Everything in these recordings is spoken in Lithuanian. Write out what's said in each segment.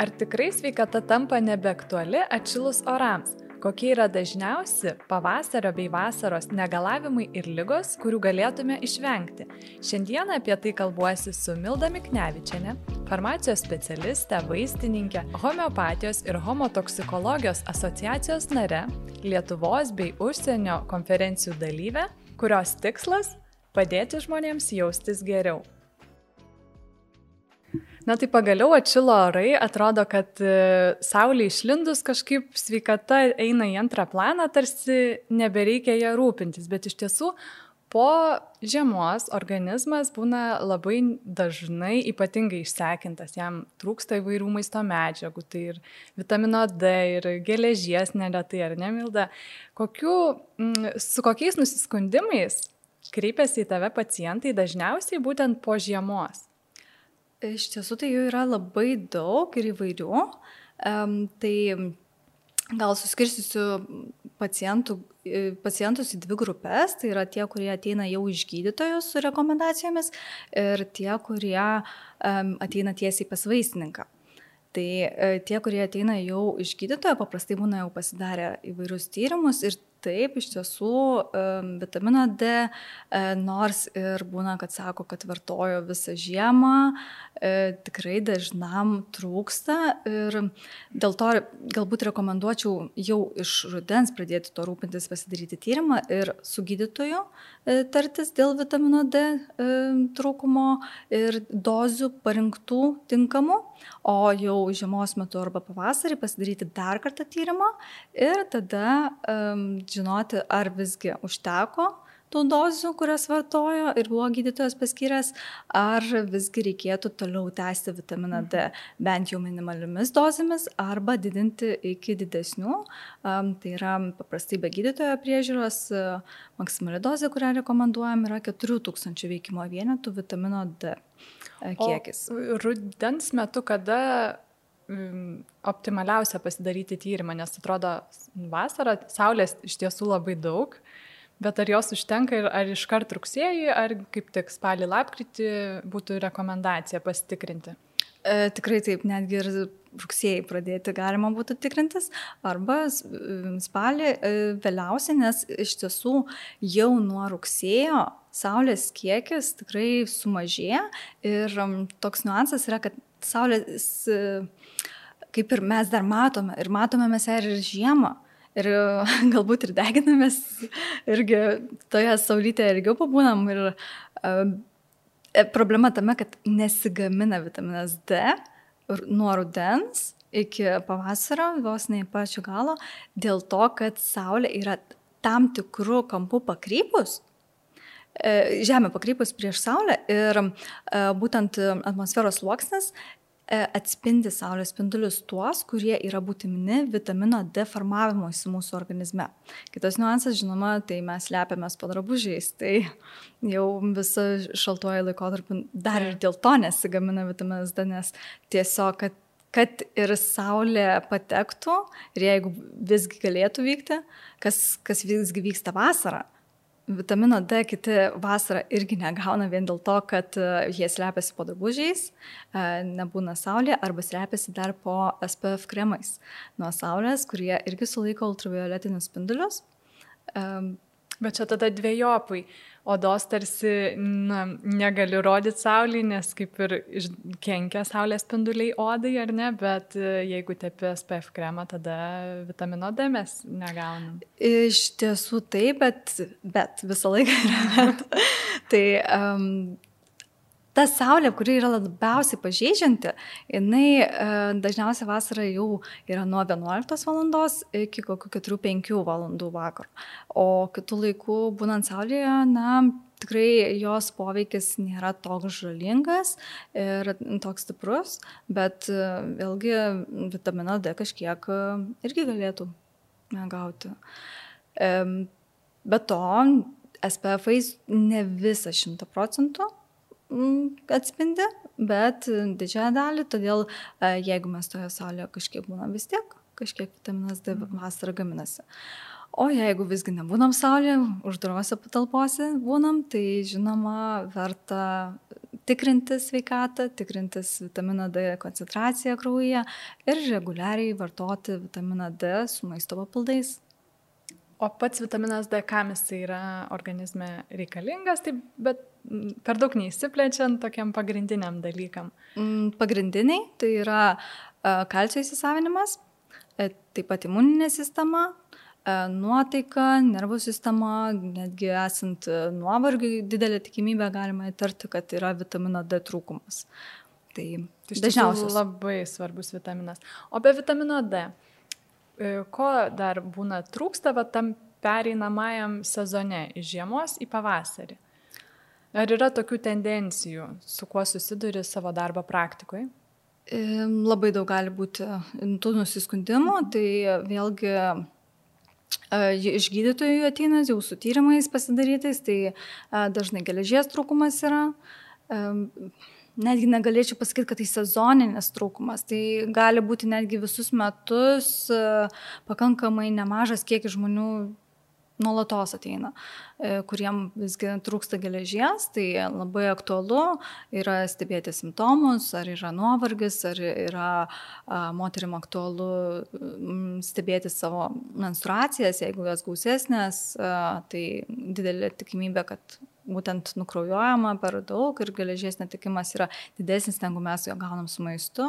Ar tikrai sveikata tampa nebeaktuali atšilus orams? Kokie yra dažniausi pavasario bei vasaros negalavimai ir lygos, kurių galėtume išvengti? Šiandieną apie tai kalbuosi su Milda Miknevičiane, farmacijos specialiste, vaistininkė, homeopatijos ir homotoksikologijos asociacijos nare, Lietuvos bei užsienio konferencijų dalyvė, kurios tikslas - padėti žmonėms jaustis geriau. Na tai pagaliau atšilo orai, atrodo, kad e, saulė išlindus kažkaip sveikata eina į antrą planą, tarsi nebereikia ją rūpintis, bet iš tiesų po žiemos organizmas būna labai dažnai ypatingai išsekintas, jam trūksta įvairių maisto medžiagų, tai ir vitamino D, ir geležies neretai, ar nemilda. Kokiu, su kokiais nusiskundimais kreipiasi į tave pacientai dažniausiai būtent po žiemos? Iš tiesų tai jų yra labai daug ir įvairių. Um, tai gal suskirstysiu pacientų, pacientus į dvi grupės. Tai yra tie, kurie ateina jau iš gydytojų su rekomendacijomis ir tie, kurie um, ateina tiesiai pas vaistininką. Tai e, tie, kurie ateina jau iš gydytojo, paprastai būna jau pasidarę įvairius tyrimus ir Taip, iš tiesų, vitamino D, e, nors ir būna, kad sako, kad vartojo visą žiemą, e, tikrai dažnam trūksta ir dėl to galbūt rekomenduočiau jau iš rudens pradėti to rūpintis, pasidaryti tyrimą ir su gydytoju e, tartis dėl vitamino D trūkumo ir dozių parinktų tinkamų, o jau žiemos metu arba pavasarį pasidaryti dar kartą tyrimą ir tada žinoti, ar visgi užteko tų dozių, kurias vartojo ir buvo gydytojas paskyręs, ar visgi reikėtų toliau tęsti vitaminą D bent jau minimaliomis dozėmis arba didinti iki didesnių. Tai yra paprastai be gydytojo priežiūros maksimali dozė, kurią rekomenduojam, yra 4000 veikimo vienetų vitamino D e, kiekis. O rudens metu, kada optimaliausia pasidaryti tyrimą, nes atrodo vasarą saulės iš tiesų labai daug, bet ar jos užtenka ir ar iškart rugsėjį, ar kaip tik spalį lapkritį būtų rekomendacija pasitikrinti? E, tikrai taip, netgi ir rugsėjai pradėti galima būtų tikrintis, arba spalį e, vėliausiai, nes iš tiesų jau nuo rugsėjo saulės kiekis tikrai sumažėja ir toks niuansas yra, kad saulės kaip ir mes dar matome, ir matome mes ir žiemą. Ir galbūt ir deginamės, irgi toje saulytėje ilgiau pabūnam. Ir uh, problema tame, kad nesigamina vitaminas D nuo rudens iki pavasario, vos ne pačio galo, dėl to, kad Saulė yra tam tikrų kampų pakrypus, e, Žemė pakrypus prieš Saulę ir e, būtent atmosferos sluoksnis atspindi saulės spindulius tuos, kurie yra būtini vitamino D formavimuisi mūsų organizme. Kitas niuansas, žinoma, tai mes lepiamės po drabužiais, tai jau visą šaltuoju laikotarpiu dar ir dėl to nesigamina vitaminas D, nes tiesiog, kad kad ir saulė patektų ir jeigu visgi galėtų vykti, kas, kas visgi vyksta vasarą, Vitamino D kiti vasarą irgi negauna vien dėl to, kad e, jie slepiasi po drabužiais, e, nebūna saulė arba slepiasi dar po SPF kremais nuo saulės, kurie irgi sulaiko ultravioletinius spindulius. Bet čia tada dviejopai odos tarsi na, negali rodyti saulį, nes kaip ir kenkia saulės spinduliai odai, ar ne, bet e, jeigu tepi SPF kremą, tada vitamino D mes negaunam. Iš tiesų taip, bet, bet visą laiką yra. tai um, ta saulė, kuri yra labiausiai pažeidžianti, jinai e, dažniausiai vasarą jau yra nuo 11 val. iki kokių 4-5 val. vakaro. O kitų laikų būnant saulėje, na, tikrai jos poveikis nėra toks žalingas ir toks stiprus, bet e, vėlgi vitamino D kažkiek e, irgi galėtų gauti. Be to, SPF ne visą 100 procentų atspindi, bet didžiąją dalį, todėl e, jeigu mes toje saulėje kažkiek būnam vis tiek, kažkiek vitaminas D mhm. vasarą gaminasi. O jeigu visgi nebūnam saulėje, uždarose patalpose būnam, tai žinoma, verta tikrinti sveikatą, tikrintis vitamino D koncentraciją kraujyje ir reguliariai vartoti vitaminą D su maisto papildais. O pats vitaminas D, kam jis yra organizme reikalingas, tai, bet per daug neįsiplečiant tokiam pagrindiniam dalykam. Mm, pagrindiniai tai yra kalcio įsisavinimas, e, taip pat imuninė sistema, e, nuotaika, nervų sistema, netgi esant nuovargiui, didelė tikimybė galima įtarti, kad yra vitamino D trūkumas. Tai, tai dažniausiai labai svarbus vitaminas. O be vitamino D, e, ko dar būna trūksta va, tam pereinamajam sezone iš žiemos į pavasarį? Ar yra tokių tendencijų, su kuo susiduri savo darbo praktikoje? Labai daug gali būti tų nusiskundimų, tai vėlgi iš gydytojų ateina jau su tyrimais pasidarytais, tai dažnai geležies trūkumas yra. Netgi negalėčiau pasakyti, kad tai sezoninis trūkumas. Tai gali būti netgi visus metus pakankamai nemažas kiekis žmonių nuolatos ateina, e, kuriem visgi trūksta geležies, tai labai aktualu yra stebėti simptomus, ar yra nuovargis, ar yra moterim aktualu stebėti savo menstruacijas, jeigu jos gausesnės, tai didelė tikimybė, kad būtent nukraujojama per daug ir geležies netikimas yra didesnis, negu mes jo gaunam su maistu.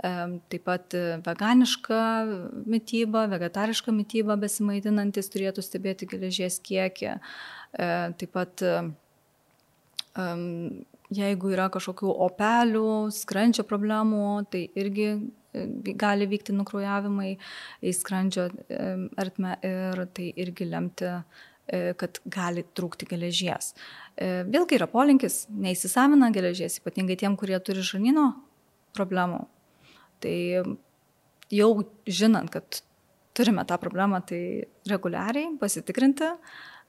Taip pat veganiška mytyba, vegetariška mytyba besimaitinantis turėtų stebėti geležies kiekį. Taip pat jeigu yra kažkokių opelių, skrandžio problemų, tai irgi gali vykti nukraujavimai į skrandžio ertmę ir tai irgi lemti E, kad gali trūkti geležies. E, vėlgi yra polinkis, neįsisavina geležies, ypatingai tiem, kurie turi žanino problemų. Tai jau žinant, kad turime tą problemą, tai reguliariai pasitikrinti,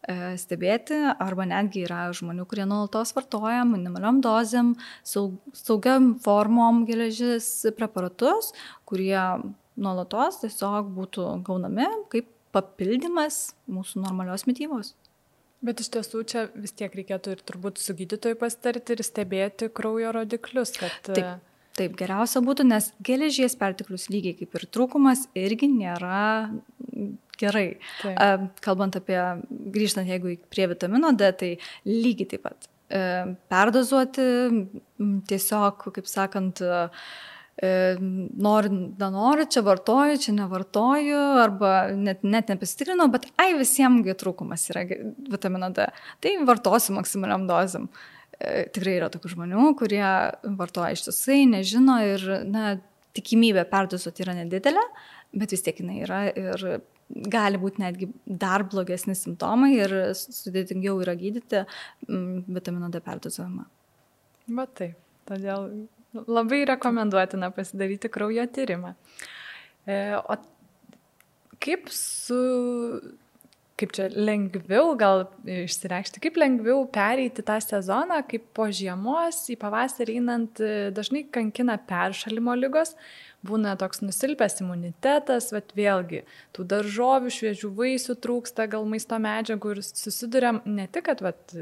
e, stebėti, arba netgi yra žmonių, kurie nuolatos vartoja minimaliom dozėm, saug, saugiam formom geležis preparatus, kurie nuolatos tiesiog būtų gaunami kaip papildymas mūsų normalios mytybos. Bet iš tiesų čia vis tiek reikėtų ir turbūt su gydytoju pasitarti ir stebėti kraujo rodiklius, kad... Taip, taip, geriausia būtų, nes geležies perteklius lygiai kaip ir trūkumas irgi nėra gerai. Taip. Kalbant apie, grįžtant jeigu prie vitamino D, tai lygiai taip pat. Perdozuoti tiesiog, kaip sakant, E, noriu, nenoriu, čia vartoju, čia nevartoju, arba net, net nepasitikrinau, bet ai visiems trūkumas yra vitamino D. Tai vartosiu maksimaliam dozim. E, tikrai yra tokių žmonių, kurie vartoja ištisai, nežino ir na, tikimybė perdozuoti yra nedidelė, bet vis tiek jinai yra ir gali būti netgi dar blogesni simptomai ir sudėtingiau yra gydyti vitamino D perdozavimą. Bet taip, todėl Labai rekomenduotina pasidaryti kraujo tyrimą. E, o kaip su, kaip čia lengviau gal išsireikšti, kaip lengviau pereiti tą sezoną, kaip po žiemos į pavasarį einant dažnai kankina peršalimo lygos, būna toks nusilpęs imunitetas, bet vėlgi tų daržovių, šviežių vaisių trūksta, gal maisto medžiagų ir susidurėm ne tik, kad vat,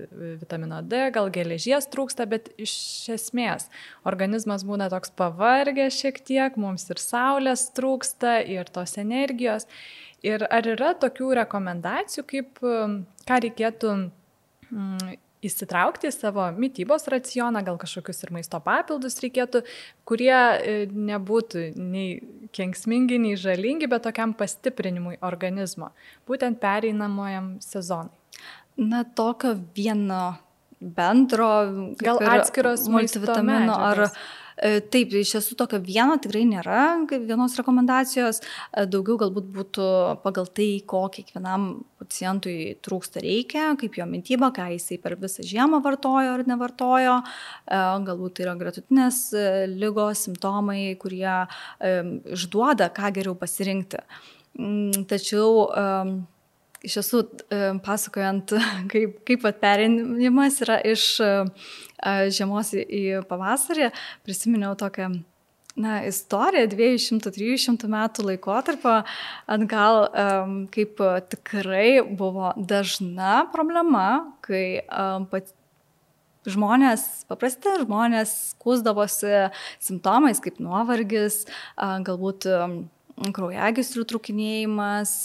vitamino D, gal geležies trūksta, bet iš esmės organizmas būna toks pavargęs šiek tiek, mums ir saulės trūksta, ir tos energijos. Ir ar yra tokių rekomendacijų, kaip ką reikėtų įsitraukti į savo mytybos racioną, gal kažkokius ir maisto papildus reikėtų, kurie e, nebūtų nei kenksmingi, nei žalingi, bet tokiam pastiprinimui organizmo, būtent pereinamojam sezonui. Na, tokio vieno bendro, gal atskiros multivitamino ar E, taip, iš tiesų tokio vieno tikrai nėra, vienos rekomendacijos, e, daugiau galbūt būtų pagal tai, ko kiekvienam pacientui trūksta reikia, kaip jo mytyba, ką jisai per visą žiemą vartojo ar nevartojo, e, galbūt tai yra gretutinės lygos, simptomai, kurie išduoda, ką geriau pasirinkti. Mm, tačiau iš tiesų, pasakojant, kaip, kaip perėjimas yra iš žiemos į pavasarį, prisiminiau tokią na, istorija 200-300 metų laikotarpio atgal, um, kaip tikrai buvo dažna problema, kai um, pat, žmonės, paprasti žmonės, skūsdavosi simptomais kaip nuovargis, galbūt kraujagyslių trukinėjimas,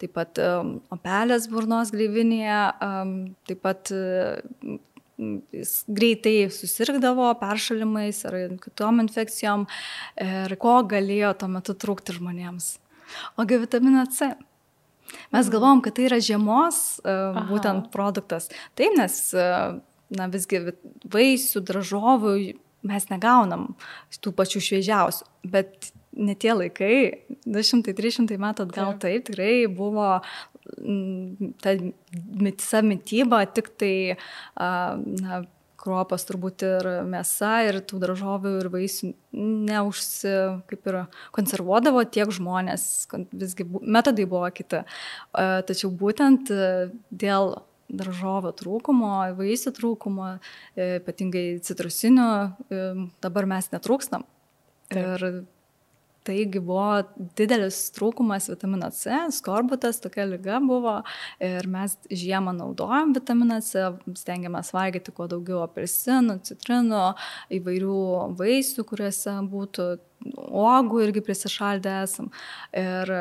taip pat opelės burnos gleivinėje, taip pat jis greitai susirgdavo peršalimais ar kitom infekcijom ir ko galėjo tuo metu trūkti žmonėms. Ogi vitamino C. Mes galvom, kad tai yra žiemos Aha. būtent produktas. Taip, nes na, visgi vaisių, daržovių mes negaunam tų pačių šviežiausių, bet ne tie laikai, 200-300 metų atgal taip, tikrai buvo ta visa mytyba, tik tai na, kruopas turbūt ir mėsa, ir tų daržovių, ir vaisių neužsi, kaip ir konservuodavo tiek žmonės, visgi metodai buvo kiti. Tačiau būtent dėl daržovo trūkumo, vaisių trūkumo, e, ypatingai citrusinių, e, dabar mes netrūkstam. Taip. Ir Taigi buvo didelis trūkumas vitamino C, skorbutas tokia lyga buvo ir mes žiemą naudojam vitaminą C, stengiamės valgyti kuo daugiau apelsinų, citrinų, įvairių vaisių, kuriuose būtų uogų irgi prisišaldę esam. Ir,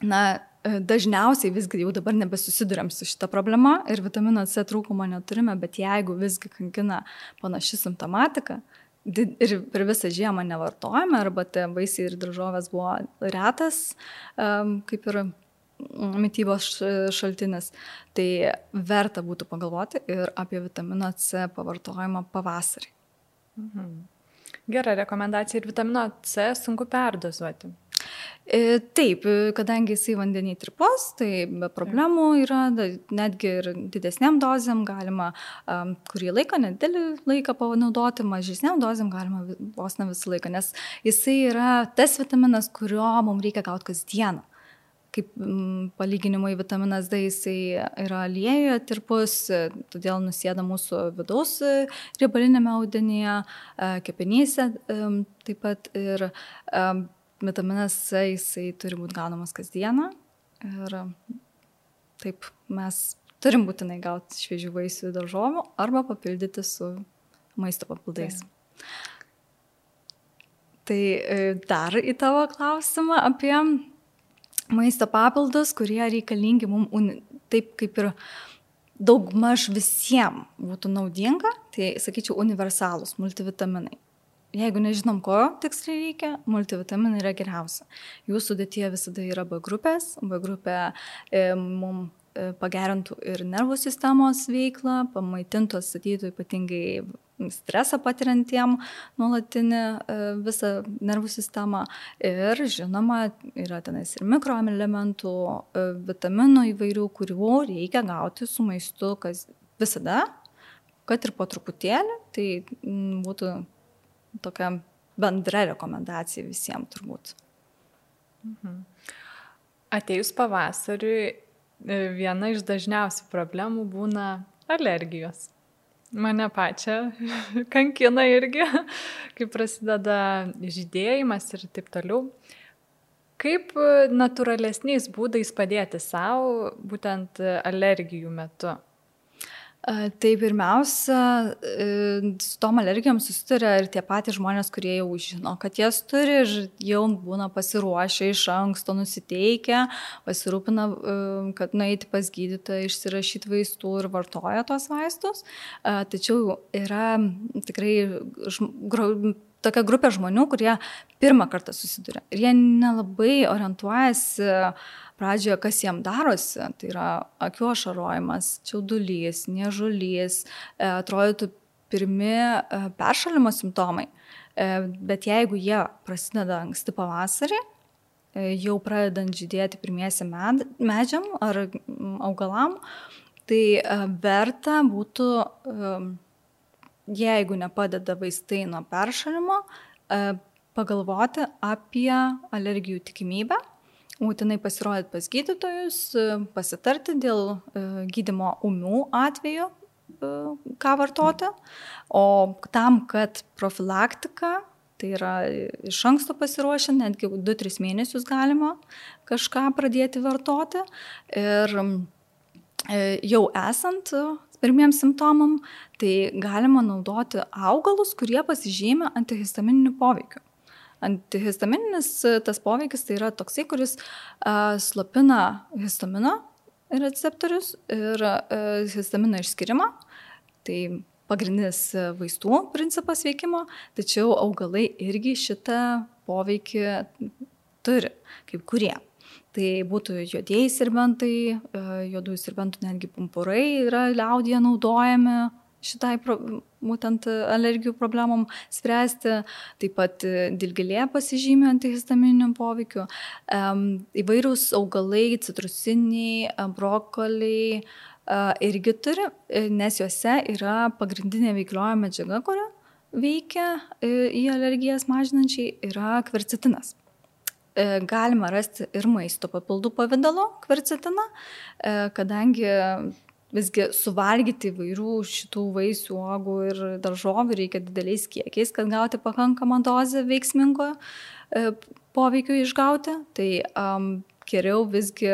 na, dažniausiai visgi jau dabar nebesusidurėm su šita problema ir vitamino C trūkumo neturime, bet jeigu visgi kankina panaši simptomatika, ir per visą žiemą nevartojame, arba tie vaisiai ir daržovės buvo retas, kaip ir mytybos šaltinis, tai verta būtų pagalvoti ir apie vitamino C pavartojimą pavasarį. Mhm. Gera rekomendacija ir vitamino C sunku perdozuoti. E, taip, kadangi jisai vandenį tripos, tai be problemų yra, netgi ir didesniam dozėm galima um, kurį laiką, nedidelį laiką panaudoti, mažesniam dozėm galima vos ne visą laiką, nes jisai yra tas vitaminas, kurio mums reikia gauti kasdieną. Kaip palyginimui vitaminas D jisai yra aliejuje tirpus, todėl nusėda mūsų vidaus riebalinėme audenyje, kepenyse taip pat ir vitaminas C jisai turi būti gaunamas kasdieną ir taip mes turim būtinai gauti šviežių vaisių ir daržovių arba papildyti su maisto papildais. Tai, tai dar į tavo klausimą apie maisto papildus, kurie reikalingi mums taip kaip ir daugmaž visiems būtų naudinga, tai sakyčiau universalūs multivitaminai. Jeigu nežinom, ko tiksliai reikia, multivitaminai yra geriausia. Jų sudėtyje visada yra B grupės. B grupė e, mums e, pagerintų ir nervų sistemos veiklą, pamaitintų, atstatytų ypatingai stresą patiriantiem nuolatinį e, visą nervų sistemą. Ir žinoma, yra tenais ir mikroelementų, e, vitaminų įvairių, kurių reikia gauti su maistu kas visada, kad ir po truputėlį, tai būtų tokia bendra rekomendacija visiems turbūt. Mhm. Atėjus pavasariui, e, viena iš dažniausių problemų būna alergijos. Mane pačią kankina irgi, kai prasideda žydėjimas ir taip toliau. Kaip natūralesniais būdais padėti savo būtent alergijų metu? Tai pirmiausia, e, su tom alergijom susiduria ir tie patys žmonės, kurie jau žino, kad jas turi ir jau būna pasiruošę iš anksto, nusiteikę, pasirūpina, e, kad nueiti pas gydytoją, išsirašyti vaistų ir vartoja tos vaistus. Tačiau yra tikrai tokia grupė žmonių, kurie pirmą kartą susiduria ir jie nelabai orientuojasi pradžioje, kas jiem darosi, tai yra akių ašarojimas, čiaudulys, niežulys, e, atrodytų pirmi e, peršalimo simptomai. E, bet jeigu jie prasideda anksti pavasarį, jau pradedant žydėti pirmiesi med, medžiam ar augalam, tai verta būtų, jeigu nepadeda vaistai nuo peršalimo, pagalvoti apie alergijų tikimybę būtinai pasirodyti pas gydytojus, pasitarti dėl e, gydimo umių atveju, e, ką vartoti. O tam, kad profilaktika, tai yra iš anksto pasiruošę, netgi 2-3 mėnesius galima kažką pradėti vartoti. Ir e, jau esant pirmiems simptomam, tai galima naudoti augalus, kurie pasižymė antihistamininiu poveikiu. Antihistamininis tas poveikis tai yra toksai, kuris uh, slopina histamino receptorius ir uh, histamino išskirimą. Tai pagrindinis vaistų principas veikimo, tačiau augalai irgi šitą poveikį turi, kaip kurie. Tai būtų juodieji serbentai, e, juodųjų serbentų netgi pumpurai yra liaudėje naudojami šitai būtent alergijų problemom spręsti, taip pat dilgilė pasižymė antihistamininiam poveikiu, įvairūs augalai, citrusiniai, brokoliai irgi turi, nes juose yra pagrindinė veiklioja medžiaga, kuria veikia e, į alergijas mažinančiai, yra kvercitinas. E, galima rasti ir maisto papildų pavydalo kvercetiną, e, kadangi visgi suvalgyti įvairių šitų vaisių, uogų ir daržovių reikia dideliais kiekiais, kad gauti pakankamą dozę veiksmingo e, poveikio išgauti, tai um, geriau visgi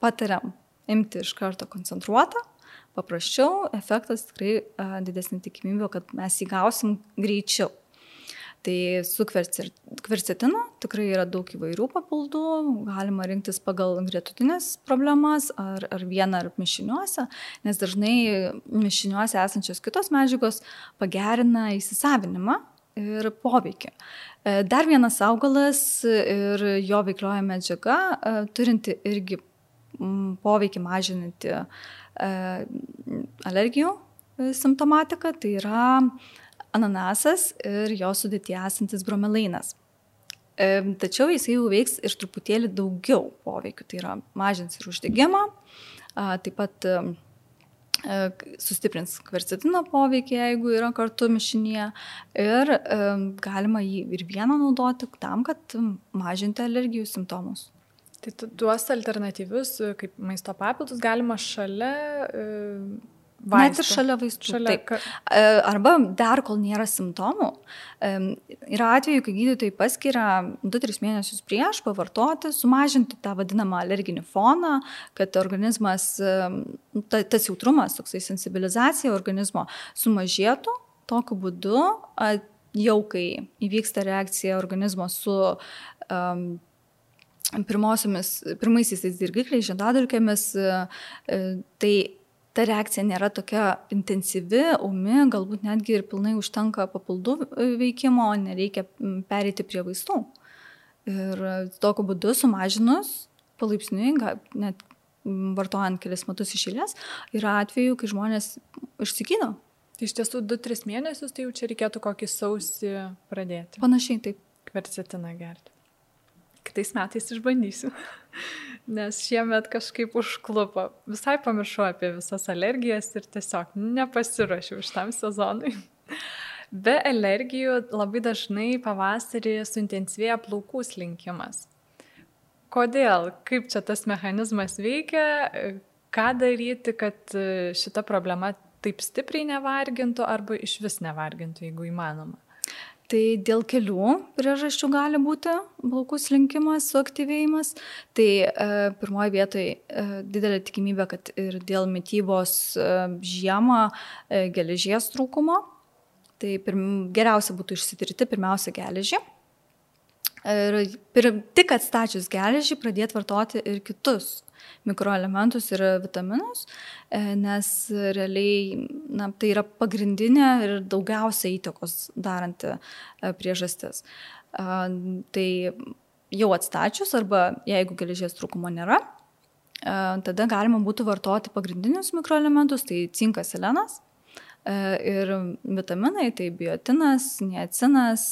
patariam imti iš karto koncentruotą, paprasčiau, efektas tikrai uh, didesnė tikimybė, kad mes jį gausim greičiau. Tai su kvercetinu tikrai yra daug įvairių papildų, galima rinktis pagal gretutinės problemas ar, ar vieną ar mišiniuose, nes dažnai mišiniuose esančios kitos medžiagos pagerina įsisavinimą ir poveikį. E, dar vienas augalas ir jo veiklioja medžiaga, e, turinti irgi poveikį mažinti e, alergijų simptomatiką, tai yra ananasas ir jo sudėtyje esantis bromelainas. Tačiau jisai jau veiks ir truputėlį daugiau poveikių, tai yra mažins ir uždegimą, taip pat e, sustiprins kvercetino poveikį, jeigu yra kartu mišinėje ir galima jį ir vieną naudoti tam, kad mažinti alergijų simptomus. Tai tuos alternatyvius, kaip maisto papildus, galima šalia Vaistų. Net ir šalia vaistų. Šalia. Ka... E, arba dar kol nėra simptomų. Yra atveju, kai gydytojai paskiria 2-3 mėnesius prieš pavartoti, sumažinti tą vadinamą alerginį foną, kad organizmas, ta, tas jautrumas, toksai sensibilizacija organizmo sumažėtų. Tokiu būdu, jau kai įvyksta reakcija organizmo su um, pirmaisiais dirgikliais, žiedadulkėmis, e, tai ta reakcija nėra tokia intensyvi, umi, galbūt netgi ir pilnai užtenka papildų veikimo, nereikia pereiti prie vaistų. Ir tokiu būdu sumažinus palaipsniui, net vartojant kelias metus išėlės, yra atveju, kai žmonės išsigydo. Tai iš tiesų 2-3 mėnesius, tai jau čia reikėtų kokį sausį pradėti. Panašiai taip. Kvercetiną gerti. Kitais metais išbandysiu nes šiemet kažkaip užklupo. Visai pamiršau apie visas alergijas ir tiesiog nepasirašiau šitam sezonui. Be alergijų labai dažnai pavasarį suintensyvėja plaukų slinkimas. Kodėl? Kaip čia tas mechanizmas veikia? Ką daryti, kad šita problema taip stipriai nevargintų arba iš vis nevargintų, jeigu įmanoma? Tai dėl kelių priežasčių gali būti plaukų slinkimas, suaktyvėjimas. Tai e, pirmoji vietoje e, didelė tikimybė, kad ir dėl mytybos e, žiemą e, geležies trūkumo. Tai pirm, geriausia būtų išsitirti pirmiausia geležį. Ir pir, tik atstačius geležį pradėti vartoti ir kitus mikroelementus ir vitaminus, e, nes realiai na, tai yra pagrindinė ir daugiausia įtakos daranti e, priežastis. Tai jau atstačius arba jeigu geležies trūkumo nėra, tada galima būtų vartoti pagrindinius mikroelementus, tai cinkas, selenas e, ir vitaminai, tai biotinas, niacinas,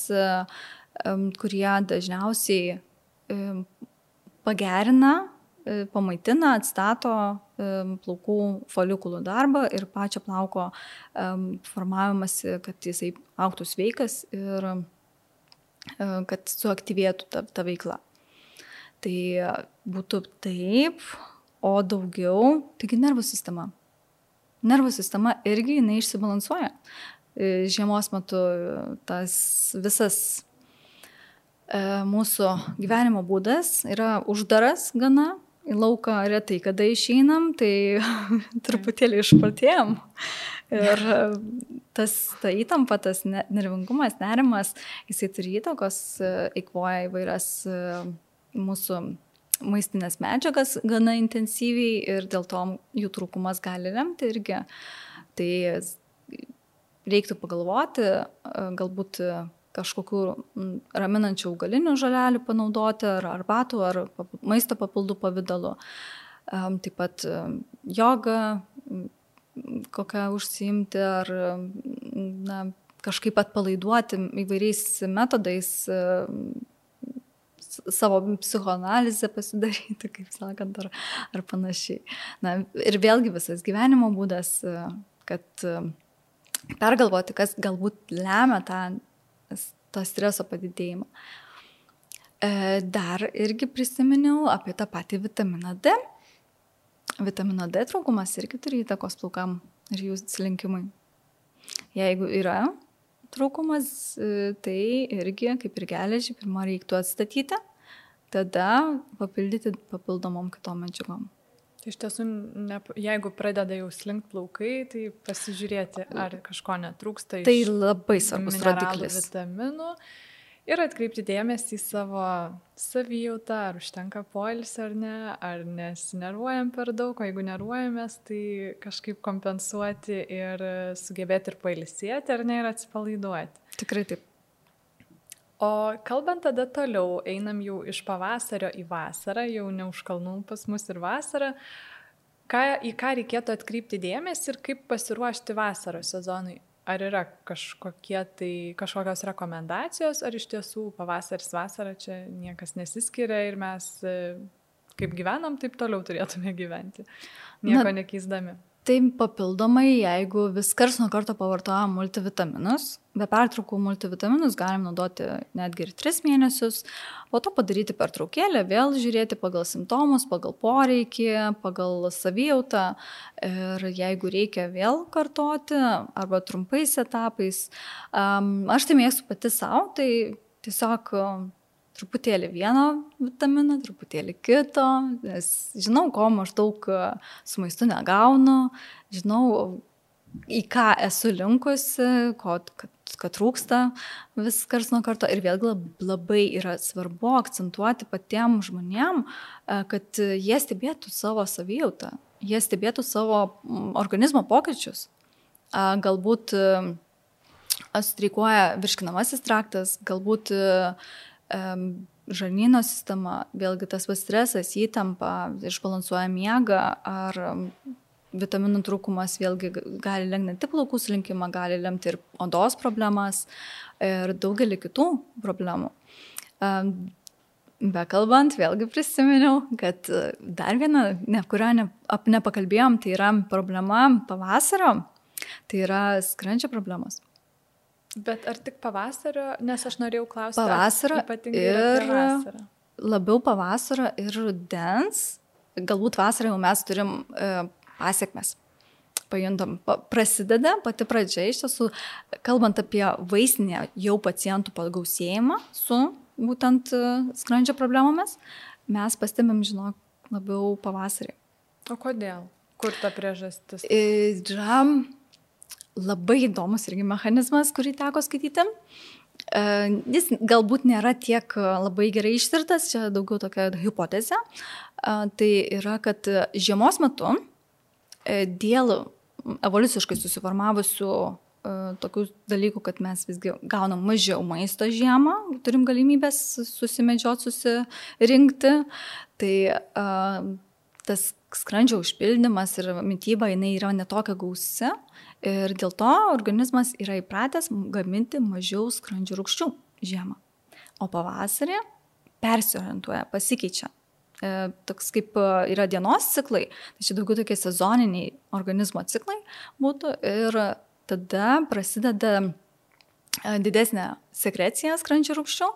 kurie dažniausiai pagerina E, pamaitina, atstato e, plaukų folikulų darbą ir pačią plauko e, formavimąsi, kad jisai auktų sveikas ir kad suaktyvėtų ta, ta veikla. Tai būtų taip, o daugiau, taigi nervų sistema. Nervų sistema irgi jinai išsibalansuoja. Žiemos metu tas visas mūsų gyvenimo būdas yra uždaras gana, į lauką retai kada išeinam, tai truputėlį išpratėjom. Ir tas, ta įtampa, tas nervingumas, nerimas, jisai turi įtakos, eikvoja įvairias mūsų maistinės medžiagas gana intensyviai ir dėl to jų trūkumas gali lemti irgi. Tai reiktų pagalvoti, galbūt kažkokių raminančių augalinių žalelių panaudoti, ar arbatų, ar maisto papildų pavydalu. Taip pat joga, kokią užsiimti, ar na, kažkaip atpalaiduoti įvairiais metodais savo psichoanalizę pasidaryti, kaip sakant, ar, ar panašiai. Na, ir vėlgi visas gyvenimo būdas, kad pergalvoti, kas galbūt lemia tą, tą streso padidėjimą. E, dar irgi prisiminiau apie tą patį vitaminą D. Vitamino D trūkumas irgi turi įtakos plaukam ir jų slinkimui. Jeigu yra trūkumas, e, tai irgi kaip ir geležį pirmą reiktų atstatyti, tada papildyti papildomom kitom medžiagom. Tai iš tiesų, ne, jeigu pradeda jau slinkti plaukai, tai pasižiūrėti, ar kažko netrūksta. Tai labai svarbus rodiklis. Vitaminų ir atkreipti dėmesį į savo savijautą, ar užtenka poilsio ar ne, ar nesinervuojam per daug, o jeigu nervuojamės, tai kažkaip kompensuoti ir sugebėti ir pailsėti, ar ne, ir atsipalaiduoti. Tikrai taip. O kalbant tada toliau, einam jau iš pavasario į vasarą, jau ne už kalnų pas mus ir vasarą. Ką, į ką reikėtų atkreipti dėmesį ir kaip pasiruošti vasaros sezonui? Ar yra kažkokie tai, kažkokios rekomendacijos, ar iš tiesų pavasaris, vasara čia niekas nesiskiria ir mes kaip gyvenam, taip toliau turėtume gyventi, nieko Na, nekeisdami. Tai papildomai, jeigu vis kars nuo karto pavartojam multivitaminus, be pertraukų multivitaminus galim naudoti netgi ir 3 mėnesius, po to padaryti pertraukėlę, vėl žiūrėti pagal simptomus, pagal poreikį, pagal savijautą ir jeigu reikia vėl kartoti arba trumpais etapais. Aš tai mėgstu pati savo, tai tiesiog truputėlį vieno vitamino, truputėlį kito, nes žinau, ko maždaug e, su maistu negaunu, žinau, į ką esu linkusi, ko kad, kad trūksta vis kars nuo karto. Ir vėlgi labai yra svarbu akcentuoti patiem žmonėm, e, kad jie stebėtų savo savijautą, jie stebėtų savo organizmo pokyčius. Galbūt e, streikuoja virškinamasis traktas, galbūt žarnyno sistema, vėlgi tas vas stresas, įtampa, išbalansuoja miegą ar vitaminų trūkumas vėlgi gali lemti ne tik plaukų slinkimą, gali lemti ir odos problemas ir daugelį kitų problemų. Bekalbant, vėlgi prisiminiau, kad dar viena, ne, kurią ne, ap, nepakalbėjom, tai yra problema pavasario, tai yra skrandžio problemos. Bet ar tik pavasario, nes aš norėjau klausyti. Pavasario ir labiau pavasario ir rudens, galbūt vasarą jau mes turim e, pasiekmes. Pajuntam, prasideda pati pradžia, iš tiesų, kalbant apie vaistinę jau pacientų pagausėjimą su būtent e, skrandžio problemomis, mes pastebėm, žinok, labiau pavasarį. O kodėl? Kur ta priežastis? Yra labai įdomus irgi mechanizmas, kurį teko skaityti. E, jis galbūt nėra tiek labai gerai ištirtas, čia daugiau tokia hipotezė. E, tai yra, kad žiemos metu e, dėl evoliuciškai susiformavusių tokių dalykų, kad mes visgi gaunam mažiau maisto žiemą, turim galimybės susimedžioti, susirinkti, tai tas skrandžio užpildymas ir mytyba jinai yra netokia gausi, Ir dėl to organizmas yra įpratęs gaminti mažiau skrandžio rūkščių žiemą. O pavasarį persiorientuoja, pasikeičia. E, toks kaip e, yra dienos ciklai, tai čia daugiau tokie sezoniniai organizmo ciklai būtų ir tada prasideda e, didesnė sekreciją skrandžio rūkščių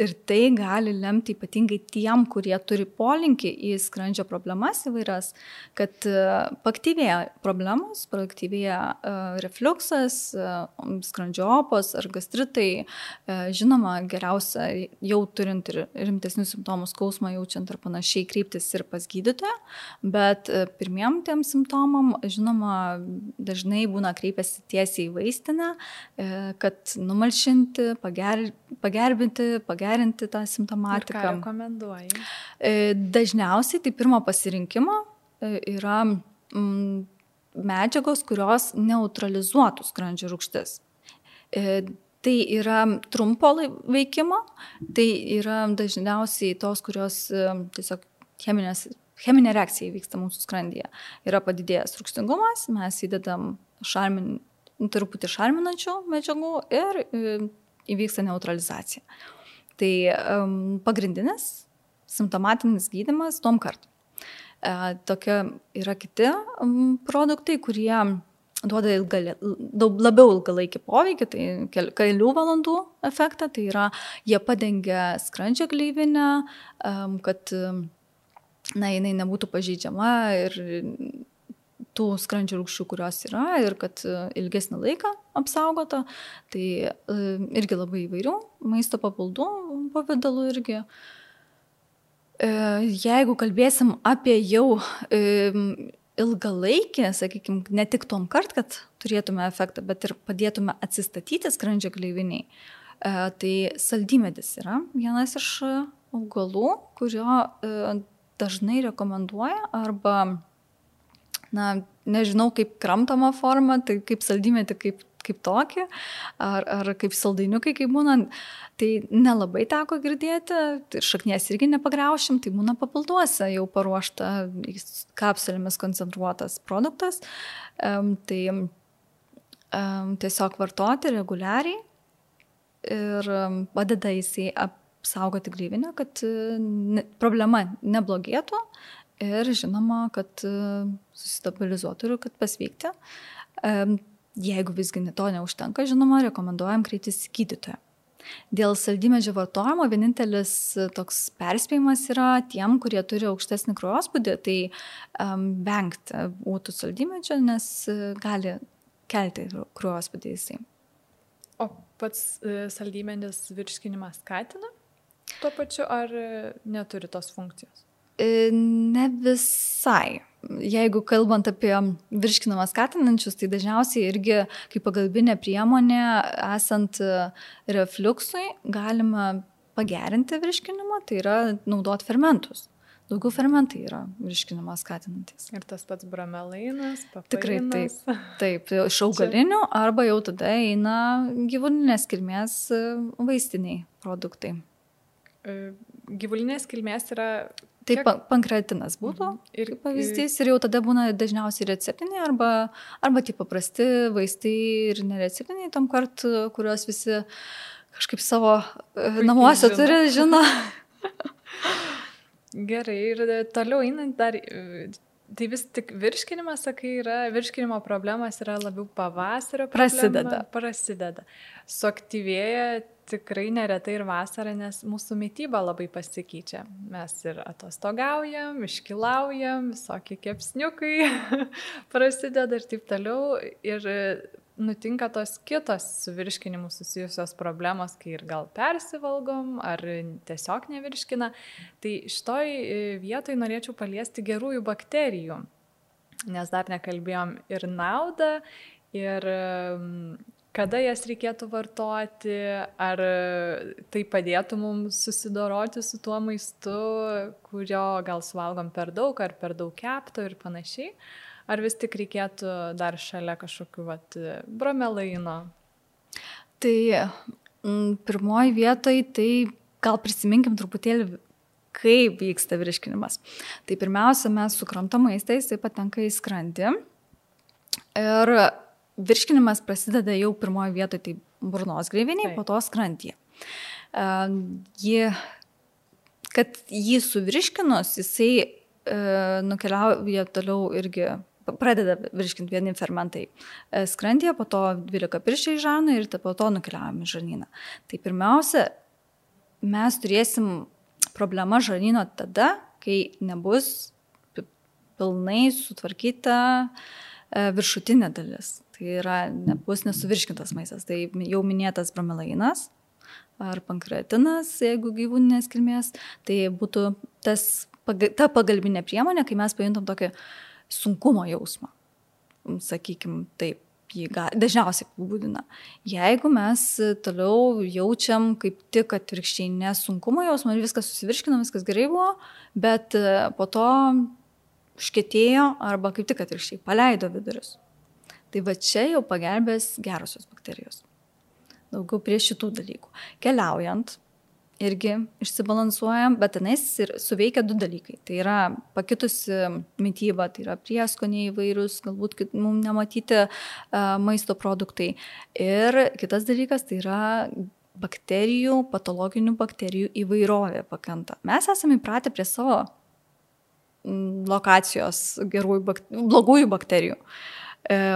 Ir tai gali lemti ypatingai tiem, kurie turi polinkį į skrandžio problemas įvairias, kad e, paktyvėja problemos, paktyvėja e, refluksas, e, skrandžio opos ar gastritai. Žinoma, geriausia jau turint ir rimtesnius simptomus, skausmą jaučiant ar panašiai, kreiptis ir pas gydytoją, bet pirmiem tiem simptomam, žinoma, dažnai būna kreipiasi tiesiai į vaistinę, kad numalšinti, pager, pagerbinti, pagerinti tą simptomatiką. Ką rekomenduoji? E, dažniausiai tai pirmo pasirinkimo e, yra mm, medžiagos, kurios neutralizuotų skrandžio rūgštis. E, tai yra trumpo veikimo, tai yra dažniausiai tos, kurios tiesiog cheminės, cheminė reakcija įvyksta mūsų skrandyje. Yra padidėjęs rūgštingumas, mes įdedam šarmin, truputį šarminančių medžiagų ir įvyksta neutralizacija. Tai um, pagrindinis simptomatinis gydimas tom kartu. E, tokia yra kiti um, produktai, kurie duoda ilgalė, daug labiau ilgalaikį poveikį, tai kel, kelių valandų efektą, tai yra jie padengia skrandžio gleivinę, kad na, jinai nebūtų pažydžiama ir tų skrandžio rūkščių, kurios yra ir kad e, ilgesnį laiką apsaugota. Tai e, irgi labai įvairių maisto papildų pavydalų irgi. E, jeigu kalbėsim apie jau ilgalaikį, sakykime, ne tik tom kart, kad turėtume efektą, bet ir padėtume atsistatyti skrandžio gleiviniai, tai saldymedis yra vienas iš augalų, kurio dažnai rekomenduoja arba na, nežinau kaip kramtama forma, tai kaip saldymėti, kaip, kaip tokį, ar, ar kaip saldainiukai, kaip būna, tai nelabai teko girdėti, tai šaknies irgi nepagriaušim, tai būna papilduose jau paruošta kapsulėmis koncentruotas produktas, um, tai um, tiesiog vartoti reguliariai ir um, padeda jisai apsaugoti glyvinę, kad ne, problema neblogėtų ir žinoma, kad e, susistabilizuotų ir kad pasveikti. Jeigu visgi to neužtenka, žinoma, rekomenduojam kreiptis į gydytoją. Dėl saldymedžio vartojimo vienintelis toks perspėjimas yra tiem, kurie turi aukštesnį kraujospūdį, tai um, vengti būtų saldymedžio, nes e, gali kelti kraujospūdį jisai. O pats e, saldymedis virškinimą skatina tuo pačiu ar neturi tos funkcijos? E, ne visai. Jeigu kalbant apie virškinamą skatinančius, tai dažniausiai irgi kaip pagalbinė priemonė, esant refluksui, galima pagerinti virškinimą, tai yra naudoti fermentus. Daugiau fermentai yra virškinimą skatinantis. Ir tas pats bramelainas, papainas. Tikrai taip. Taip, iš augalinių arba jau tada eina gyvulinės kilmės vaistiniai produktai. E, gyvulinės kilmės yra Tai Kiek... pankratinas būtų mhm. ir pavyzdys ir jau tada būna dažniausiai receptiniai arba, arba tie paprasti vaistai ir nereceptiniai tam kart, kuriuos visi kažkaip savo e, Puikiai namuose žino. turi, žino. Gerai, ir toliau einant dar, tai vis tik virškinimas, sakai, yra, virškinimo problemas yra labiau pavasario problema. Prasideda. Prasideda. Suaktyvėja tikrai neretai ir vasarą, nes mūsų mytyba labai pasikeičia. Mes ir atostogaujam, iškilaujam, visokie kepsniukai prasideda ir taip toliau. Ir nutinka tos kitos su virškinimu susijusios problemos, kai ir gal persivalgom, ar tiesiog nevirškina. Tai šitoj vietoj norėčiau paliesti gerųjų bakterijų, nes dar nekalbėjom ir naudą, ir kada jas reikėtų vartoti, ar tai padėtų mums susidoroti su tuo maistu, kurio gal suvalgom per daug, ar per daug kepto ir panašiai, ar vis tik reikėtų dar šalia kažkokiu vat, bromelaino. Tai m, pirmoji vietoj, tai gal prisiminkim truputėlį kaip vyksta virškinimas. Tai pirmiausia, mes sukramtam maistą, jisai patenka į skrandį. Ir virškinimas prasideda jau pirmoje vietoje, tai burnos greiviniai, po to skrandyje. Uh, jį, kad jį suvirškinus, jisai uh, nukeliauja toliau irgi pradeda virškinti vieni fermentai e, skrandyje, po to 12 pirščiai žarnai ir po to nukeliaujame žarnyną. Tai pirmiausia, mes turėsim problemą žarnyno tada, kai nebus pilnai sutvarkyta e, viršutinė dalis. Tai yra, nebus nesuvirškintas maistas. Tai jau minėtas bromelainas ar pankreatinas, jeigu gyvūninės kilmės, tai būtų tas, ta pagalbinė priemonė, kai mes pajuntam tokį sunkumo jausmą. Sakykime taip, jį dažniausiai apibūdina. Jeigu mes toliau jaučiam kaip tik atvirkščiai nesunkumo jausmą ir viskas susivirškino, viskas gerai buvo, bet e, po to užkėtėjo arba kaip tik atvirkščiai paleido vidurius. Tai va čia jau pagelbės gerosios bakterijos. Daugiau prie šitų dalykų. Keliaujant, irgi išsibalansuojam, bet tenais ir suveikia du dalykai. Tai yra pakitusi mytyba, tai yra prieskoniai įvairius, galbūt mums nematyti uh, maisto produktai. Ir kitas dalykas tai yra bakterijų, patologinių bakterijų įvairovė pakanta. Mes esame įpratę prie savo lokacijos gerųjų, blogųjų bakterijų. E,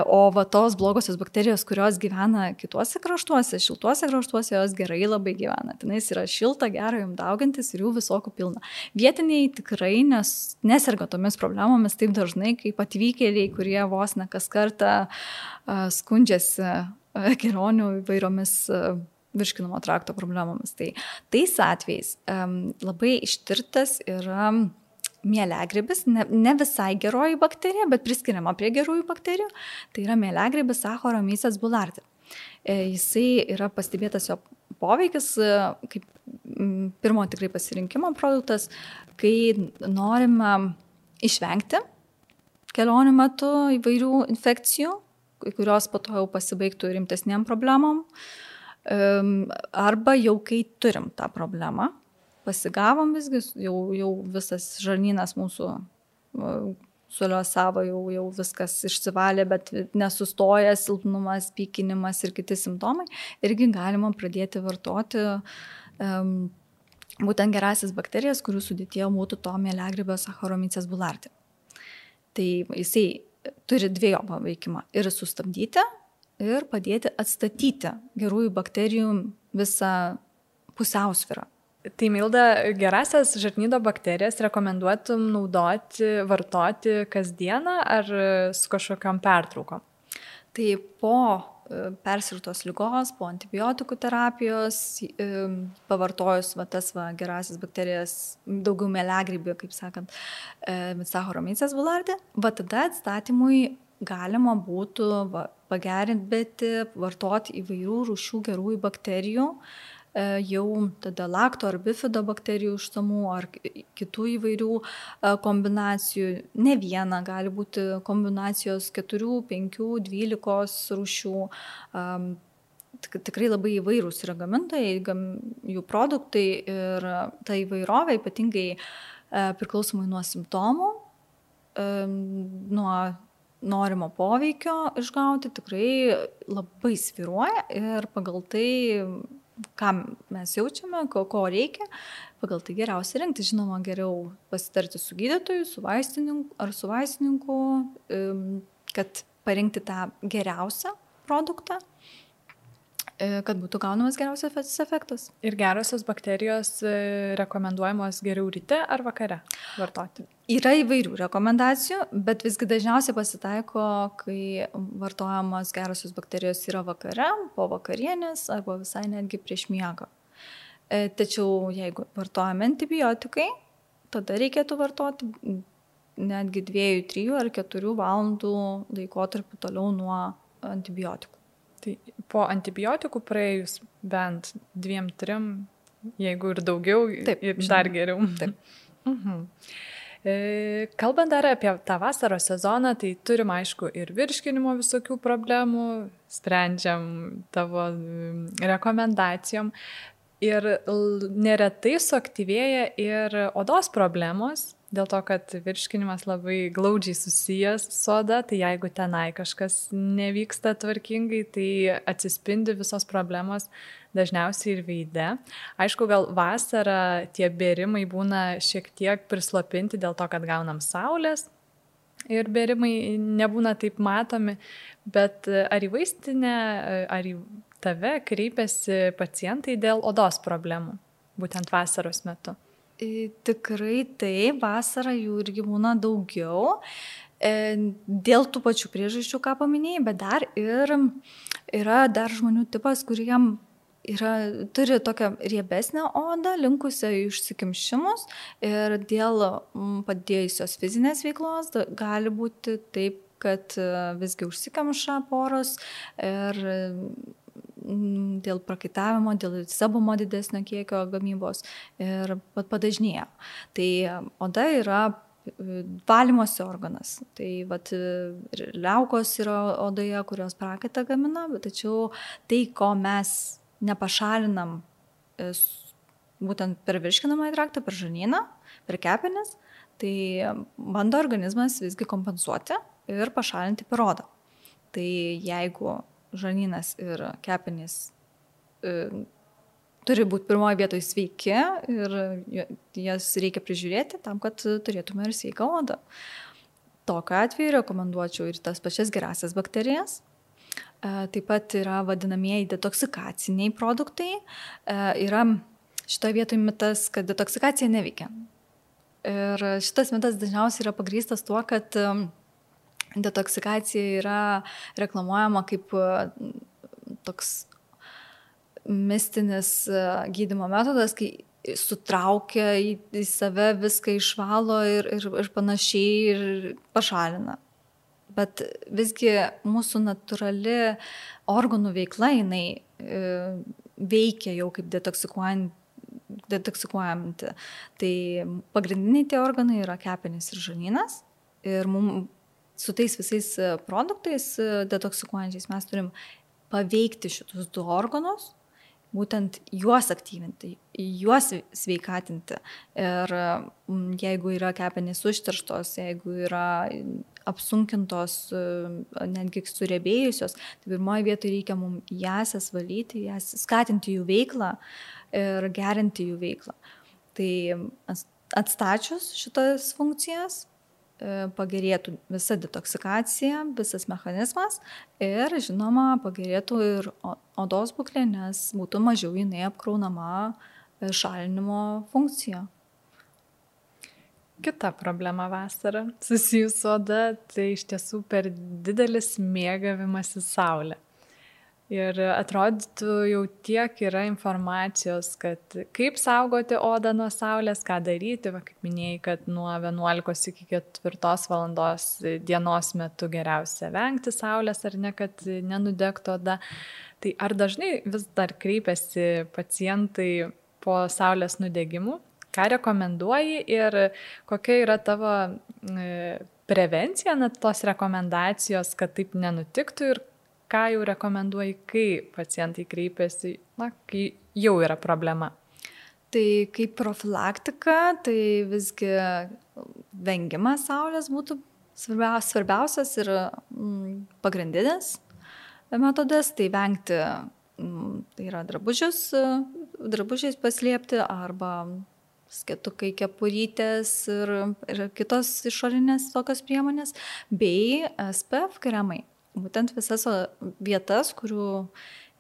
o va tos blogosios bakterijos, kurios gyvena kituose kraštuose, šiltuose kraštuose, jos gerai labai gyvena. Tenais yra šilta, gera jums daugintis ir jų visokių pilna. Vietiniai tikrai nes, neserga tomis problemomis taip dažnai, kaip atvykėliai, kurie vos ne kas kartą uh, skundžiasi uh, kelionių įvairiomis virškinamo trakto problemomis. Tai tais atvejais um, labai ištirtas yra um, mieliagrybis, ne, ne visai geroji bakterija, bet priskiriama prie gerųjų bakterijų, tai yra mieliagrybis Saccharomyces boulardii. E, jisai yra pastebėtas jo poveikis e, kaip pirmo tikrai pasirinkimo produktas, kai norime išvengti kelionių metu įvairių infekcijų, kurios po to jau pasibaigtų rimtesniem problemom, arba jau kai turim tą problemą, pasigavom visgi, jau, jau visas žarnynas mūsų suliosavo, jau, jau viskas išsivalė, bet nesustoja silpnumas, pykinimas ir kiti simptomai, irgi galima pradėti vartoti um, būtent gerasis bakterijas, kurių sudėtėjo būtų to mėlegribio Saccharomyces boulardii. Tai jisai turi dviejopą veikimą - ir sustabdyti, ir padėti atstatyti gerųjų bakterijų visą pusiausvyrą Tai Milda, gerasias žarnyno bakterijas rekomenduotum naudoti, vartoti kasdieną ar su kažkokiam pertraukom? Tai po e, persirtos lygos, po antibiotikų terapijos, e, pavartojus va, tas va, gerasis bakterijas, daugiau melegrybė, kaip sakant, Saccharomyces boulardii, va tada atstatymui galima būtų va, pagerinti, bet vartoti įvairių rūšių gerųjų bakterijų, uh, E, jau tada lakto ar bifido bakterijų užsamų ar kitų įvairių e, kombinacijų. Ne viena, gali būti kombinacijos 4, 5, 12 rūšių. Tikrai labai įvairūs yra gamintojai, jų produktai ir ta įvairovė ypatingai e, priklausomai nuo simptomų, nuo norimo poveikio išgauti tikrai labai sviruoja ir pagal tai ką mes jaučiame, ko, ko reikia, pagal tai geriausia rinkti. Žinoma, geriau pasitarti su gydytoju, su vaistininku ar su vaistininku, kad parinkti tą geriausią produktą kad būtų gaunamas geriausias efektas. Ir gerosios bakterijos e, rekomenduojamos geriau ryte ar vakare vartoti? Yra įvairių rekomendacijų, bet visgi dažniausiai pasitaiko, kai vartojamos gerosios bakterijos yra vakare, po vakarienės arba visai netgi prieš miegą. E, tačiau jeigu vartojame antibiotikai, tada reikėtų vartoti netgi 2, 3 ar 4 valandų laikotarpį toliau nuo antibiotikų. Tai po antibiotikų praėjus bent 2-3, jeigu ir daugiau, Taip, dar geriau. Taip. Mhm. E, kalbant dar apie tą vasaros sezoną, tai turim aišku ir virškinimo visokių problemų, sprendžiam tavo rekomendacijom. Ir neretai suaktyvėja ir odos problemos, dėl to, kad virškinimas labai glaudžiai susijęs su oda, tai jeigu tenai kažkas nevyksta tvarkingai, tai atsispindi visos problemos dažniausiai ir veide. Aišku, gal vasarą tie bėrimai būna šiek tiek prislopinti dėl to, kad gaunam saulės, ir bėrimai nebūna taip matomi, bet ar į vaistinę, ar į tave kreipiasi pacientai dėl odos problemų, būtent vasaros metu? Tikrai taip, vasarą jų irgi būna daugiau. E, dėl tų pačių priežasčių, ką paminėjai, bet dar ir yra dar žmonių tipas, kuriem yra, turi tokią riebesnę odą, linkusią išsikimšimus ir dėl padėjusios fizinės veiklos gali būti taip, kad e, visgi užsikemša poros ir dėl prakaitavimo, dėl sebumo didesnio kiekio gamybos ir padažnėja. Tai oda yra valymosi organas. Tai vat, liaukos yra odoje, kurios prakaitą gamina, tačiau tai, ko mes nepašalinam būtent per virškinamą traktą, per žarnyną, per kepenis, tai bando organizmas visgi kompensuoti ir pašalinti per odą. Tai jeigu žarnynas ir kepenys e, turi būti pirmoje vietoje sveiki ir jas reikia prižiūrėti tam, kad turėtume ir sveiką odą. Tokiu atveju rekomenduočiau ir tas pačias gerasias bakterijas. E, taip pat yra vadinamieji detoksikaciniai produktai. E, yra šitoje vietoje mitas, kad detoksikacija neveikia. Ir šitas mitas dažniausiai yra pagrystas tuo, kad detoksikacija yra reklamuojama kaip e, toks mistinis e, gydimo metodas, kai sutraukia į, į save viską išvalo ir, ir, ir panašiai ir pašalina. Bet visgi mūsų natūrali organų veikla, jinai e, veikia jau kaip detoksikuojant detoksikuojanti. Tai pagrindiniai tie organai yra kepenys ir žarnynas. Ir mums su tais visais e, produktais e, detoksikuojančiais mes turim paveikti šitus du organus, būtent juos aktyvinti, juos sveikatinti. Ir jeigu yra kepenys užterštos, jeigu yra apsunkintos, e, netgi suriebėjusios, tai pirmoji vietoje reikia mums jas valyti, jas skatinti jų veiklą ir gerinti jų veiklą. Tai atstačius šitas funkcijas, pagerėtų visa detoksikacija, visas mechanizmas ir, žinoma, pagerėtų ir odos būklė, nes būtų mažiau jinai apkraunama e, šalinimo funkcija. Kita problema vasara susijusi oda, tai iš tiesų per didelis mėgavimas į saulę. Ir atrodytų jau tiek yra informacijos, kad kaip saugoti odą nuo saulės, ką daryti, va, kaip minėjai, kad nuo 11 iki 4 valandos dienos metu geriausia vengti saulės ar ne, kad nenudegtų oda. Tai ar dažnai vis dar kreipiasi pacientai po saulės nudegimų, ką rekomenduoji ir kokia yra tavo e, prevencija, net tos rekomendacijos, kad taip nenutiktų ir ką jau rekomenduoji, kai pacientai kreipiasi, na, kai jau yra problema? Tai kaip profilaktika, tai visgi vengimas saulės būtų svarbiausias ir mm, pagrindinis metodas, tai vengti, mm, tai yra drabužius, drabužiais paslėpti arba skėtukai, kepurytės ir, ir kitos išorinės tokios priemonės, bei SPF kremai būtent visas vietas, kurių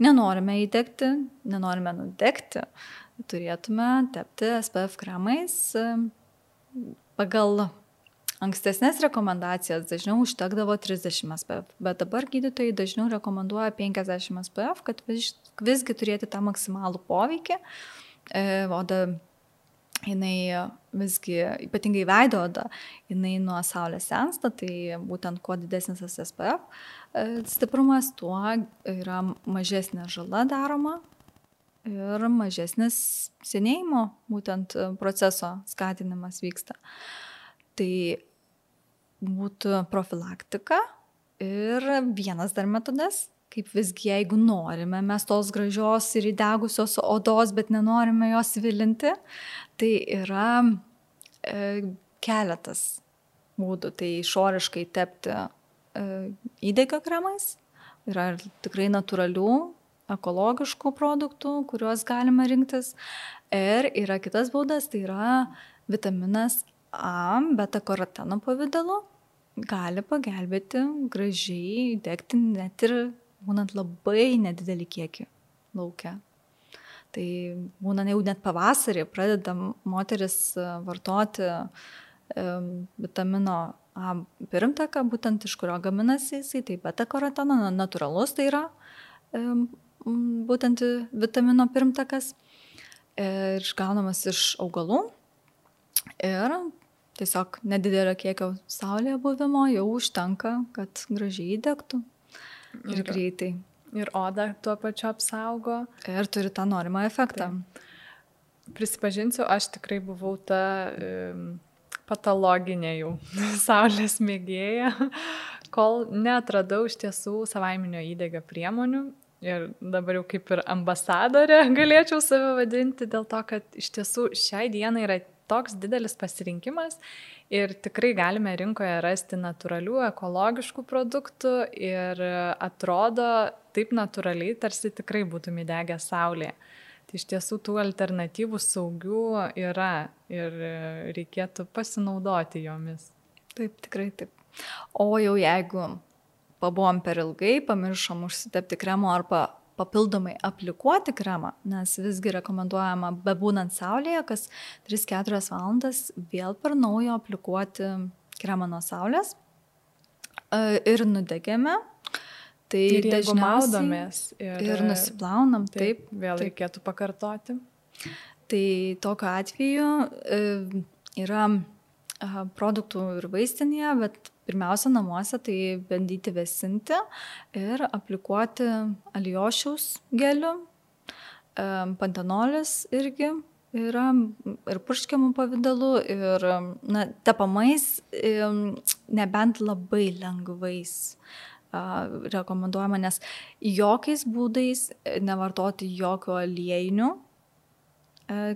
nenorime įdegti, nenorime nudegti, turėtume tepti SPF kremais. Pagal ankstesnės rekomendacijas dažniau užtekdavo 30 SPF, bet dabar gydytojai dažniau rekomenduoja 50 SPF, kad vis, visgi turėti tą maksimalų poveikį. E, oda jinai visgi, ypatingai veido oda, jinai nuo saulės sensta, tai būtent kuo didesnis SPF e, stiprumas, tuo yra mažesnė žala daroma ir mažesnis senėjimo būtent proceso skatinimas vyksta. Tai būtų profilaktika ir vienas dar metodas kaip visgi jeigu norime mes tos gražios ir įdegusios odos, bet nenorime jos vilinti, tai yra e, keletas būdų. Tai išoriškai tepti e, įdegio kremais, yra ir tikrai natūralių, ekologiškų produktų, kuriuos galima rinktis. Ir yra kitas būdas, tai yra vitaminas A, beta karoteno pavydalu. gali pagelbėti gražiai degti net ir būnant labai nedidelį kiekį laukia. Tai būna jau net pavasarį pradeda moteris e, vartoti vitamino A pirmtaką, būtent iš kurio gaminasi jisai, tai beta karotino, natūralus tai yra būtent vitamino pirmtakas ir išgaunamas iš augalų. Ir tiesiog nedidelio kiekio saulėje buvimo jau užtenka, kad gražiai įdegtų ir, ir greitai. Ir oda tuo pačiu apsaugo. Ir turi tą norimą efektą. Tai. Prisipažinsiu, aš tikrai buvau ta um, patologinė jau saulės mėgėja, kol netradau iš tiesų savaiminio įdėgio priemonių. Ir dabar jau kaip ir ambasadorė galėčiau save vadinti dėl to, kad iš tiesų šiai dienai yra toks didelis pasirinkimas ir tikrai galime rinkoje rasti natūralių, ekologiškų produktų ir atrodo taip natūraliai, tarsi tikrai būtum įdegę saulėje. Tai iš tiesų tų alternatyvų saugių yra ir reikėtų pasinaudoti jomis. Taip, tikrai taip. O jau jeigu pabuvom per ilgai, pamiršom užsitepti kremo arba papildomai aplikuoti kremą, nes visgi rekomenduojama bebūnant saulėje, kas 3-4 valandas vėl per naujo aplikuoti kremą nuo saulės e, ir nudegėme. Tai ir jeigu maudomės ir, ir nusiplaunam, taip, taip vėl taip. reikėtų pakartoti. Tai tokiu atveju e, yra produktų ir vaistinėje, bet pirmiausia namuose tai bandyti vėsinti ir aplikuoti aliošiaus gelių, pantenolis irgi yra ir purškiamų pavydalų, ir na, tepamais, nebent labai lengvais rekomenduojama, nes jokiais būdais nevartoti jokio aliejinių,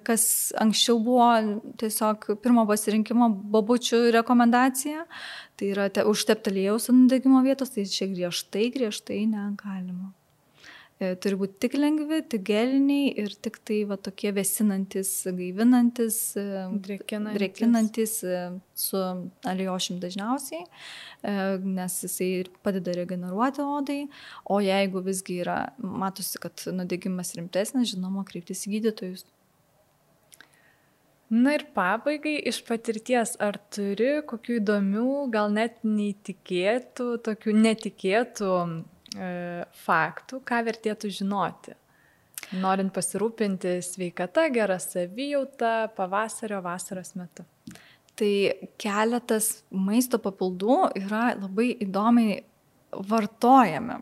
kas anksčiau buvo tiesiog pirmo pasirinkimo babučių rekomendacija, tai yra te, užtepti aliejaus ant nudegimo vietos, tai čia griežtai, griežtai negalima. E, turi būti tik lengvi, tik geliniai ir tik tai va, tokie vėsinantis, gaivinantis, e, drekinantis, drekinantis e, su aliošim dažniausiai, nes jisai padeda regeneruoti odai, o jeigu visgi yra, matosi, kad nudegimas rimtesnis, žinoma, kreiptis į gydytojus. Na ir pabaigai iš patirties, ar turi kokių įdomių, gal net neįtikėtų, tokių netikėtų e, faktų, ką vertėtų žinoti, norint pasirūpinti sveikata, gera savijauta pavasario, vasaros metu? Tai keletas maisto papildų yra labai įdomiai vartojami.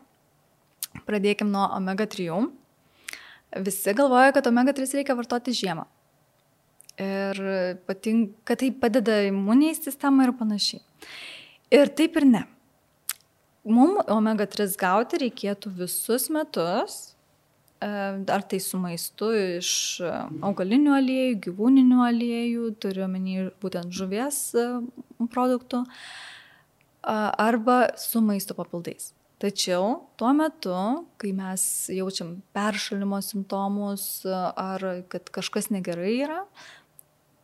Pradėkime nuo omega 3. Visi galvoja, kad omega 3 reikia vartoti žiemą ir patink, kad tai padeda imunijai sistemai ir panašiai. Ir taip ir ne. Mums omega 3 gauti reikėtų visus metus, e, ar tai su maistu iš augalinių aliejų, gyvūninių aliejų, turiu omeny būtent žuvies e, produktų, arba su maisto papildais. Tačiau tuo metu, kai mes jaučiam peršalimo simptomus ar kad kažkas negerai yra,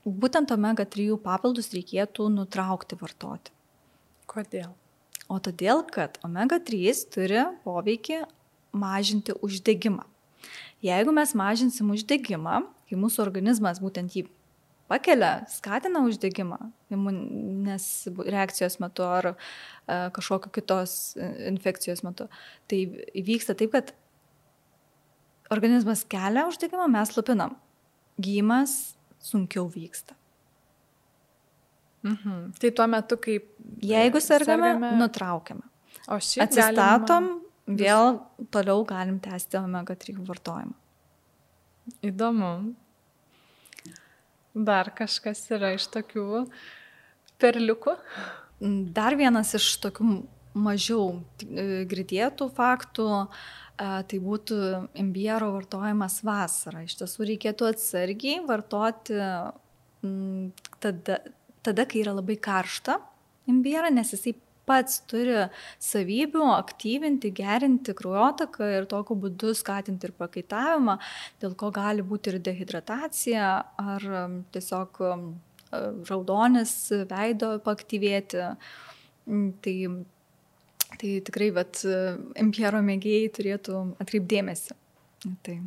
būtent omega 3 papildus reikėtų nutraukti vartoti. Kodėl? O todėl, kad omega 3 turi poveikį mažinti uždegimą. Jeigu mes mažinsim uždegimą, kai mūsų organizmas būtent jį pakelia, skatina uždegimą imuninės reakcijos metu ar e, kažkokio kitos e, infekcijos metu, tai įvyksta taip, kad organizmas kelia uždegimą, mes lupinam. Gymas sunkiau vyksta. Mhm. Tai tuo metu, kai... Jeigu sergame, sergame... nutraukiame. O šiaip atsistatom, galima... vėl toliau galim tęsti omega 3 vartojimą. Įdomu. Dar kažkas yra iš tokių perliukų? Dar vienas iš tokių mažiau e, girdėtų faktų, tai būtų imbiero vartojimas vasarą. Iš tiesų reikėtų atsargiai vartoti tada, tada kai yra labai karšta imbierą, nes jisai pats turi savybių aktyvinti, gerinti kraujotaką ir tokiu būdu skatinti ir pakaitavimą, dėl ko gali būti ir dehidratacija ar tiesiog raudonis veido paaktyvėti. Mm, tai, tai tikrai, bet impiero mėgėjai turėtų atkreipdėmėsi. Tai.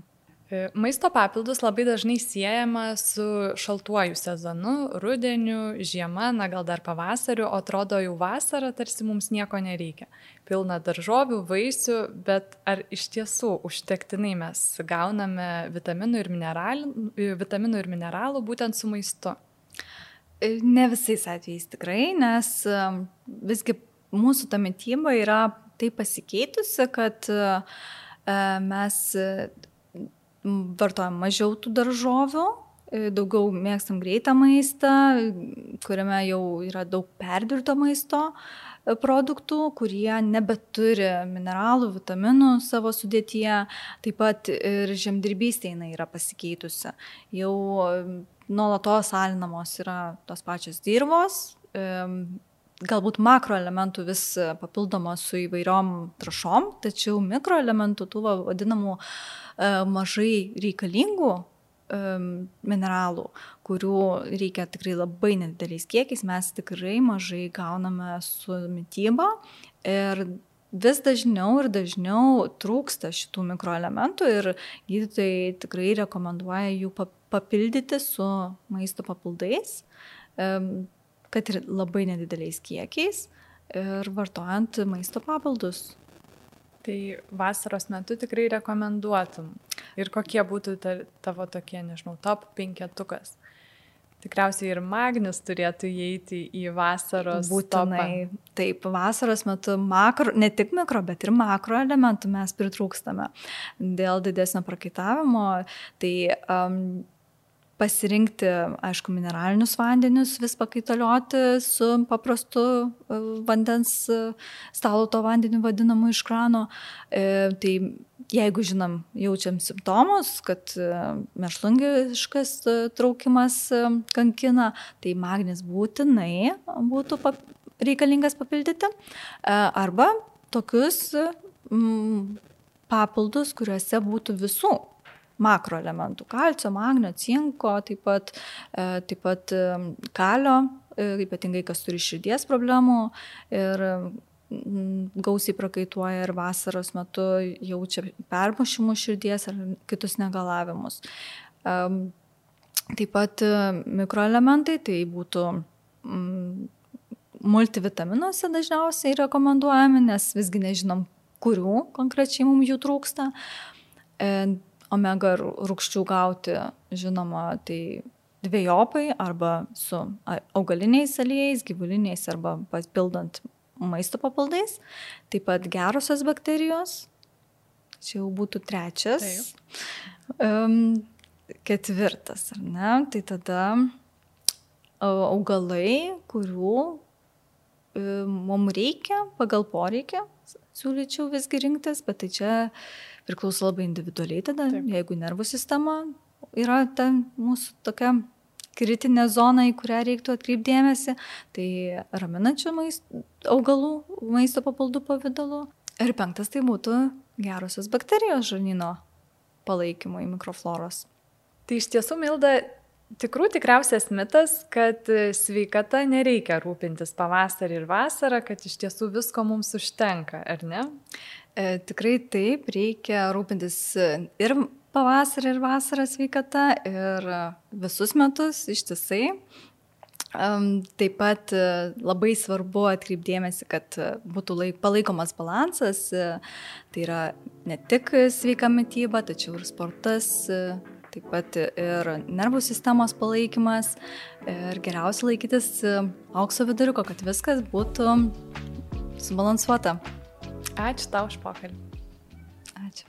E, maisto papildus labai dažnai siejama su šaltuoju sezonu, rudeniu, žiema, na gal dar pavasariu, o atrodo jau vasara, tarsi mums nieko nereikia. Pilna daržovių, vaisių, bet ar iš tiesų užtektinai mes gauname vitaminų ir mineralų, vitaminų ir mineralų būtent su maistu? E, ne visais atvejais tikrai, nes e, visgi mūsų ta mytyba yra taip pasikeitusi, kad mes vartojam mažiau tų daržovių, e, daugiau mėgstam greitą maistą, kuriame jau yra daug perdirbto maisto e, produktų, kurie nebeturi mineralų, vitaminų savo sudėtyje. Taip pat ir žemdirbystė jinai yra pasikeitusi. Jau e, nuolatos alinamos yra tos pačios dirbos, galbūt makroelementų vis papildoma su įvairiom trašom, tačiau mikroelementų, tų vadinamų E, mažai reikalingų e, mineralų, kurių reikia tikrai labai nedideliais kiekiais, mes tikrai mažai gauname su mytyba ir vis dažniau ir dažniau trūksta šitų mikroelementų ir gydytojai tikrai rekomenduoja jų papildyti su maisto papildais, kad ir labai nedideliais kiekiais ir vartojant maisto papildus. Tai vasaros metu tikrai rekomenduotum. Ir kokie būtų ta, tavo tokie, nežinau, top penketukas. Tikriausiai ir magnis turėtų įeiti į vasaros. Būtinai. Topą. Taip, vasaros metu makro, ne tik mikro, bet ir makro elementų mes pritrūkstame dėl didesnio prakaitavimo. Tai um, pasirinkti, aišku, mineralinius vandenius, vis pakaitalioti su paprastu e, vandens e, stalo to vandeniu vadinamu iš krano. E, tai jeigu žinom, jaučiam simptomus, kad mešlungiškas traukimas kankina, tai magnis būtinai būtų pap reikalingas papildyti. Arba tokius papildus, kuriuose būtų visų makroelementų - kalcio, magnio, cinko, taip pat, e, taip pat e, kalio, e, ypatingai kas turi širdies problemų ir gausiai prakaituoja ir vasaros metu jaučia permušimų širdies ar kitus negalavimus. Taip pat mikroelementai, tai būtų multivitaminuose dažniausiai rekomenduojami, nes visgi nežinom, kurių konkrečiai mums jų trūksta omega rūkščių gauti, žinoma, tai dviejopai arba su augaliniais aliejais, gyvuliniais arba papildant maisto papildais. Taip pat gerosios bakterijos. Čia jau būtų trečias. Um, ketvirtas, ar ne? Tai tada augalai, kurių mums reikia pagal poreikį, siūlyčiau visgi rinktis, bet tai čia priklauso labai individualiai tada, Taip. jeigu nervų sistema yra ta mūsų tokia kritinė zona, į kurią reiktų atkreipdėmėsi, tai raminančių maist, augalų maisto papildų pavydalu. Ir penktas tai būtų gerosios bakterijos žarnyno palaikymui mikrofloros. Tai iš tiesų, Milda, tikrų tikriausias mitas, kad sveikata nereikia rūpintis pavasarį ir vasarą, kad iš tiesų visko mums užtenka, ar ne? E, tikrai taip, reikia rūpintis ir pavasarį, ir vasarą sveikata, ir visus metus ištisai. Taip pat e, labai svarbu atkreipdėmėsi, kad būtų laik, palaikomas balansas, e, tai yra ne tik sveika mytyba, tačiau ir sportas, taip pat ir nervų sistemos palaikymas ir geriausia laikytis aukso viduriuko, kad viskas būtų subalansuota. Аж Dauersprachen. Аж.